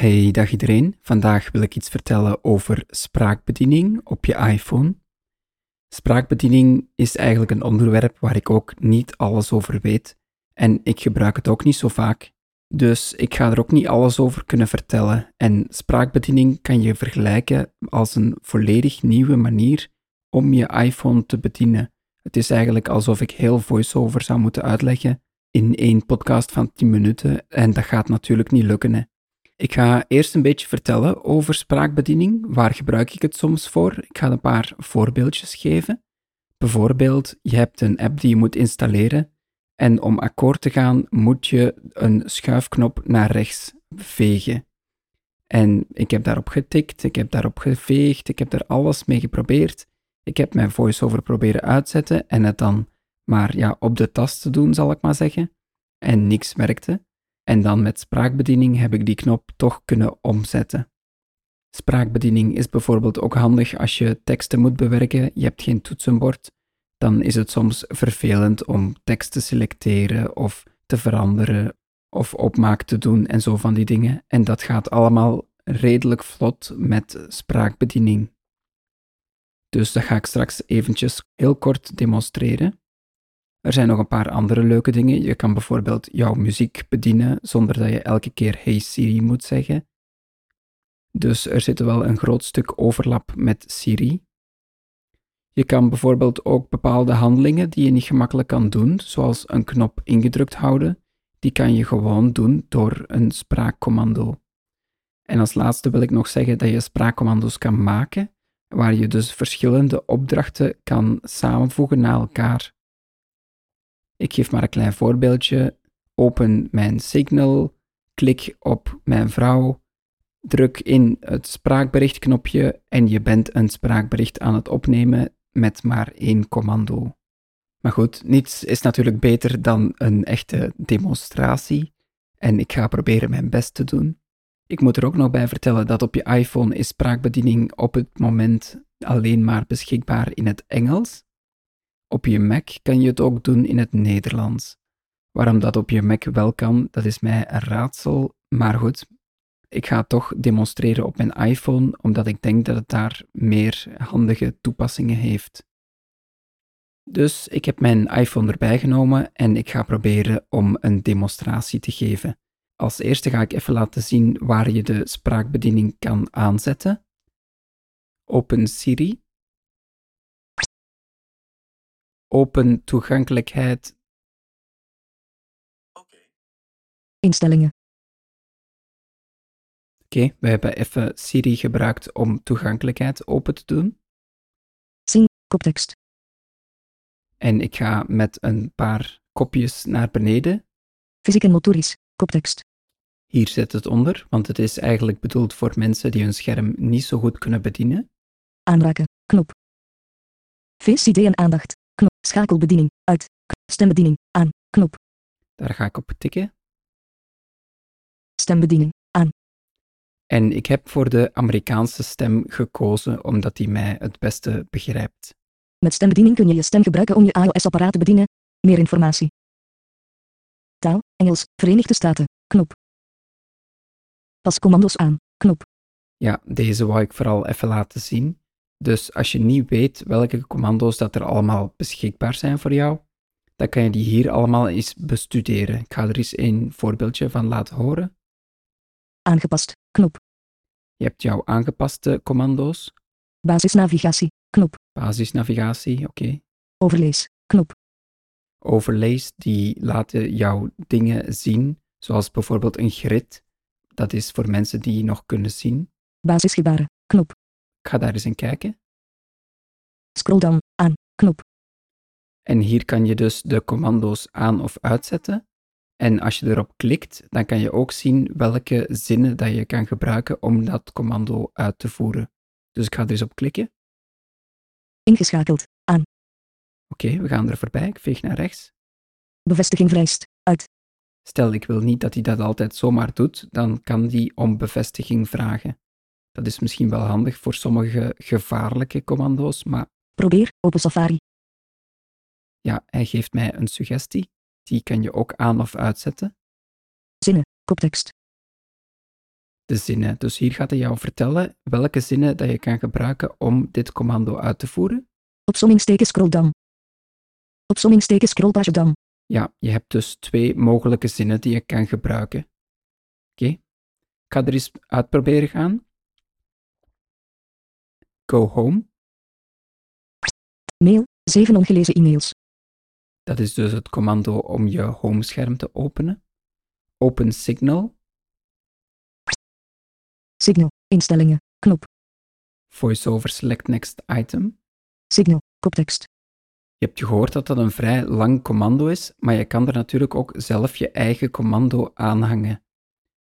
Hey, dag iedereen. Vandaag wil ik iets vertellen over spraakbediening op je iPhone. Spraakbediening is eigenlijk een onderwerp waar ik ook niet alles over weet en ik gebruik het ook niet zo vaak. Dus ik ga er ook niet alles over kunnen vertellen. En spraakbediening kan je vergelijken als een volledig nieuwe manier om je iPhone te bedienen. Het is eigenlijk alsof ik heel voiceover zou moeten uitleggen in één podcast van 10 minuten en dat gaat natuurlijk niet lukken. Ik ga eerst een beetje vertellen over spraakbediening. Waar gebruik ik het soms voor? Ik ga een paar voorbeeldjes geven. Bijvoorbeeld, je hebt een app die je moet installeren en om akkoord te gaan moet je een schuifknop naar rechts vegen. En ik heb daarop getikt, ik heb daarop geveegd, ik heb er alles mee geprobeerd. Ik heb mijn voiceover proberen uitzetten en het dan maar ja, op de tast te doen, zal ik maar zeggen. En niks werkte. En dan met spraakbediening heb ik die knop toch kunnen omzetten. Spraakbediening is bijvoorbeeld ook handig als je teksten moet bewerken, je hebt geen toetsenbord. Dan is het soms vervelend om tekst te selecteren of te veranderen of opmaak te doen en zo van die dingen. En dat gaat allemaal redelijk vlot met spraakbediening. Dus dat ga ik straks eventjes heel kort demonstreren. Er zijn nog een paar andere leuke dingen. Je kan bijvoorbeeld jouw muziek bedienen zonder dat je elke keer Hey Siri moet zeggen. Dus er zit wel een groot stuk overlap met Siri. Je kan bijvoorbeeld ook bepaalde handelingen die je niet gemakkelijk kan doen, zoals een knop ingedrukt houden, die kan je gewoon doen door een spraakcommando. En als laatste wil ik nog zeggen dat je spraakcommando's kan maken, waar je dus verschillende opdrachten kan samenvoegen naar elkaar. Ik geef maar een klein voorbeeldje. Open mijn Signal, klik op mijn vrouw, druk in het spraakberichtknopje en je bent een spraakbericht aan het opnemen met maar één commando. Maar goed, niets is natuurlijk beter dan een echte demonstratie en ik ga proberen mijn best te doen. Ik moet er ook nog bij vertellen dat op je iPhone is spraakbediening op het moment alleen maar beschikbaar in het Engels. Op je Mac kan je het ook doen in het Nederlands. Waarom dat op je Mac wel kan, dat is mij een raadsel, maar goed. Ik ga het toch demonstreren op mijn iPhone, omdat ik denk dat het daar meer handige toepassingen heeft. Dus ik heb mijn iPhone erbij genomen en ik ga proberen om een demonstratie te geven. Als eerste ga ik even laten zien waar je de spraakbediening kan aanzetten. Open Siri open toegankelijkheid. Instellingen. Oké, we hebben even Siri gebruikt om toegankelijkheid open te doen. Zing, koptekst. En ik ga met een paar kopjes naar beneden. Fysiek en motorisch, koptekst. Hier zit het onder, want het is eigenlijk bedoeld voor mensen die hun scherm niet zo goed kunnen bedienen. Aanraken, knop. VCD en aandacht. Schakelbediening, uit. Stembediening, aan, knop. Daar ga ik op tikken. Stembediening, aan. En ik heb voor de Amerikaanse stem gekozen omdat die mij het beste begrijpt. Met stembediening kun je je stem gebruiken om je iOS-apparaat te bedienen. Meer informatie. Taal, Engels, Verenigde Staten, knop. Pas commando's aan, knop. Ja, deze wou ik vooral even laten zien. Dus als je niet weet welke commando's dat er allemaal beschikbaar zijn voor jou, dan kan je die hier allemaal eens bestuderen. Ik ga er eens een voorbeeldje van laten horen. Aangepast, knop. Je hebt jouw aangepaste commando's. Basisnavigatie, knop. Basisnavigatie, oké. Overlees, knop. Overlays, die laten jou dingen zien, zoals bijvoorbeeld een grid. Dat is voor mensen die nog kunnen zien. Basisgebaren, knop. Ik ga daar eens in kijken. Scroll down, aan, knop. En hier kan je dus de commando's aan of uitzetten. En als je erop klikt, dan kan je ook zien welke zinnen dat je kan gebruiken om dat commando uit te voeren. Dus ik ga er eens op klikken. Ingeschakeld, aan. Oké, we gaan er voorbij. Ik veeg naar rechts. Bevestiging vereist, uit. Stel, ik wil niet dat hij dat altijd zomaar doet, dan kan die om bevestiging vragen. Dat is misschien wel handig voor sommige gevaarlijke commando's, maar Probeer, open Safari. ja, hij geeft mij een suggestie. Die kan je ook aan of uitzetten. Zinnen, koptekst. de zinnen. Dus hier gaat hij jou vertellen welke zinnen dat je kan gebruiken om dit commando uit te voeren. Opsommingsteken scroll down. Opsommingsteken scrollpage down. Ja, je hebt dus twee mogelijke zinnen die je kan gebruiken. Oké, ik ga er eens uitproberen gaan. Go home, Mail, 7 ongelezen e-mails. dat is dus het commando om je homescherm te openen. Open Signal, Signal, instellingen, knop. VoiceOver Select Next Item. Signal, koptekst. Je hebt gehoord dat dat een vrij lang commando is, maar je kan er natuurlijk ook zelf je eigen commando aanhangen.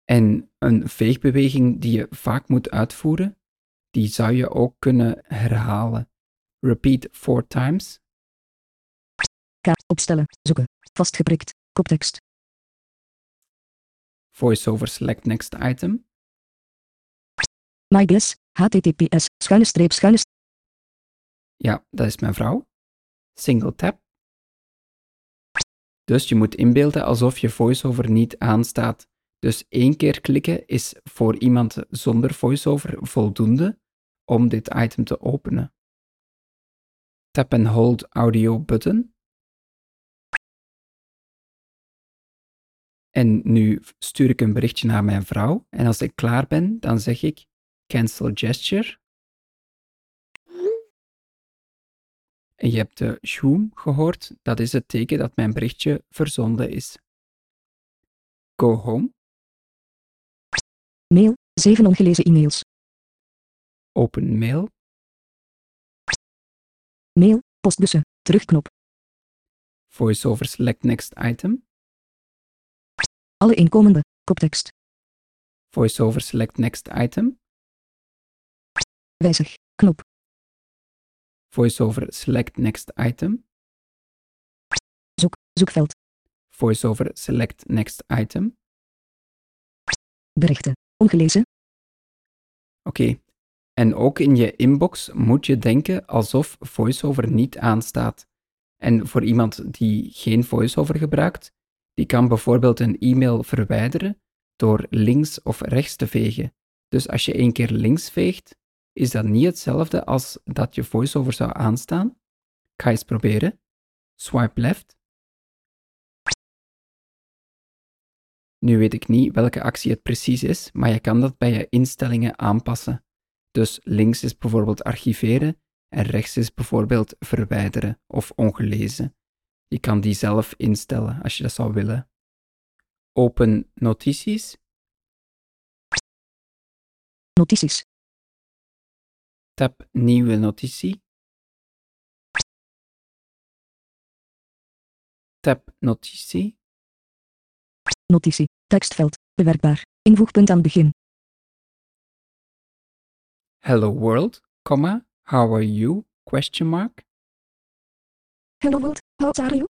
En een veegbeweging die je vaak moet uitvoeren, die zou je ook kunnen herhalen. Repeat four times. Kaart, opstellen, zoeken. Vastgeprikt, koptekst. VoiceOver Select Next Item. My guess, https, schuine streep, schuine. Ja, dat is mijn vrouw. Single tap. Dus je moet inbeelden alsof je VoiceOver niet aanstaat. Dus één keer klikken is voor iemand zonder VoiceOver voldoende om dit item te openen. Tap and hold audio button. En nu stuur ik een berichtje naar mijn vrouw en als ik klaar ben, dan zeg ik cancel gesture. En je hebt de shoom gehoord, dat is het teken dat mijn berichtje verzonden is. Go home, Mail, 7 ongelezen e-mails. Open mail, Mail, postbussen, terugknop. voiceover select next item, Alle inkomende, koptekst. voiceover select next item, Wijzig, knop. voiceover select next item, Zoek, zoekveld. voiceover select next item. Berichten, ongelezen. Oké. En ook in je inbox moet je denken alsof VoiceOver niet aanstaat. En voor iemand die geen VoiceOver gebruikt, die kan bijvoorbeeld een e-mail verwijderen door links of rechts te vegen. Dus als je één keer links veegt, is dat niet hetzelfde als dat je VoiceOver zou aanstaan. Ik ga eens proberen. Swipe left. Nu weet ik niet welke actie het precies is, maar je kan dat bij je instellingen aanpassen. Dus links is bijvoorbeeld archiveren en rechts is bijvoorbeeld verwijderen of ongelezen. Je kan die zelf instellen als je dat zou willen. Open notities, Notities, tap nieuwe notitie. Tap notitie, notitie, tekstveld, bewerkbaar. Invoegpunt aan begin. Hello world, comma, how are you, question mark. Hello world, how are you?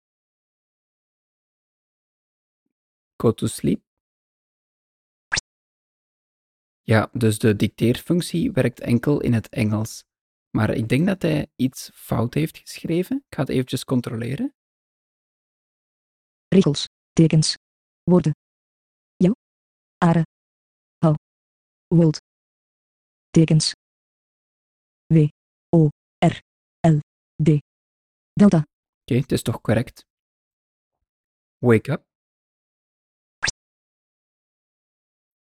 Go to sleep. Ja, dus de dicteerfunctie werkt enkel in het Engels. Maar ik denk dat hij iets fout heeft geschreven. Ik ga het eventjes controleren. Regels, tekens, woorden. Jou, are, how, world. Tekens. W, O, R, L, D. Delta, Oké, het is toch correct. Wake up.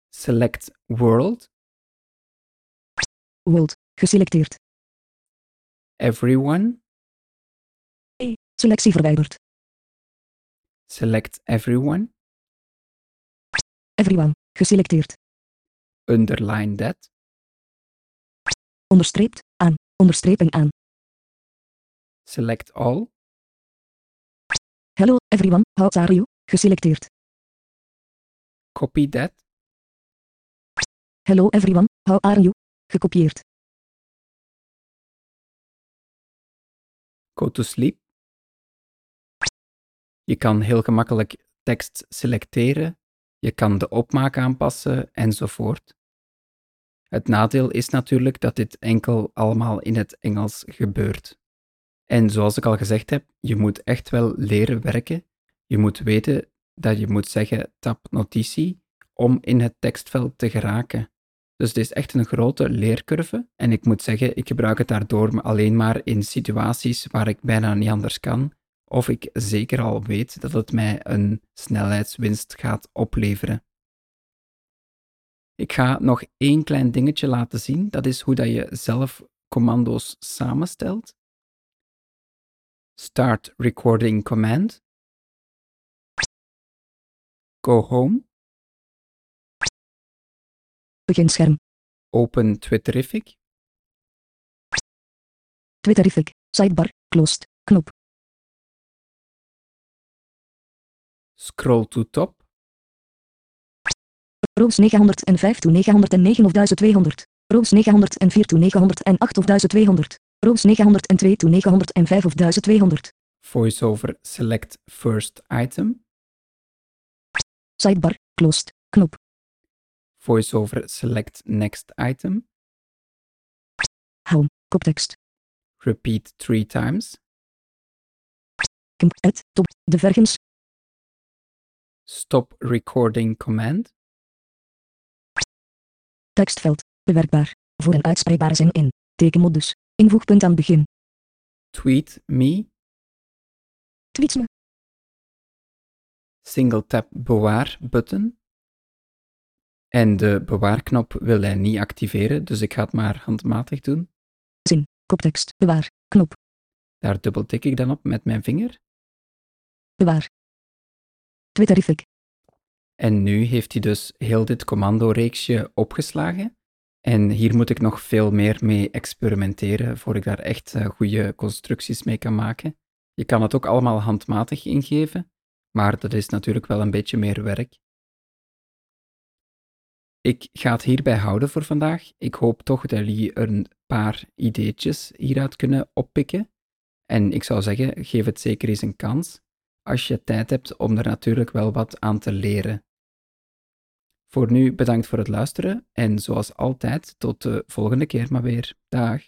Select world, world, geselecteerd. everyone. Selectie verwijderd. Select everyone. Everyone, geselecteerd. Underline that. Onderstreept, aan, onderstrepen aan. Select all. Hello, everyone, how are you? Geselecteerd. Copy that. Hello, everyone, how are you? Gekopieerd. Go to sleep. Je kan heel gemakkelijk tekst selecteren, je kan de opmaak aanpassen enzovoort. Het nadeel is natuurlijk dat dit enkel allemaal in het Engels gebeurt. En zoals ik al gezegd heb, je moet echt wel leren werken. Je moet weten dat je moet zeggen tap notitie om in het tekstveld te geraken. Dus het is echt een grote leercurve. En ik moet zeggen, ik gebruik het daardoor alleen maar in situaties waar ik bijna niet anders kan. Of ik zeker al weet dat het mij een snelheidswinst gaat opleveren. Ik ga nog één klein dingetje laten zien. Dat is hoe dat je zelf commando's samenstelt. Start recording command. Go home. Beginscherm. Open Twitterific. Twitterific. Sidebar. Closed. Knop. Scroll to top. Roos 905 to 909 of 1200. Roos 904 to 908 of 1200. Roos 902 to 905 of 1200. Voiceover select first item. Sidebar. Closed. Knop. Voiceover select next item. Home. Koptekst. Repeat three times. Et. Top. De vergens. Stop recording command. Tekstveld. Bewerkbaar. Voor een uitspreekbare zin in. Tekenmodus. Invoegpunt aan begin. Tweet me. Tweets me. Single tap bewaar button. En de bewaarknop wil hij niet activeren, dus ik ga het maar handmatig doen. Zin. Koptekst. Bewaar. Knop. Daar dubbeltik ik dan op met mijn vinger. Bewaar. Twitterific. En nu heeft hij dus heel dit commando-reeksje opgeslagen. En hier moet ik nog veel meer mee experimenteren voor ik daar echt uh, goede constructies mee kan maken. Je kan het ook allemaal handmatig ingeven, maar dat is natuurlijk wel een beetje meer werk. Ik ga het hierbij houden voor vandaag. Ik hoop toch dat jullie een paar ideetjes hieruit kunnen oppikken. En ik zou zeggen, geef het zeker eens een kans, als je tijd hebt om er natuurlijk wel wat aan te leren. Voor nu bedankt voor het luisteren en zoals altijd tot de volgende keer maar weer. Dag.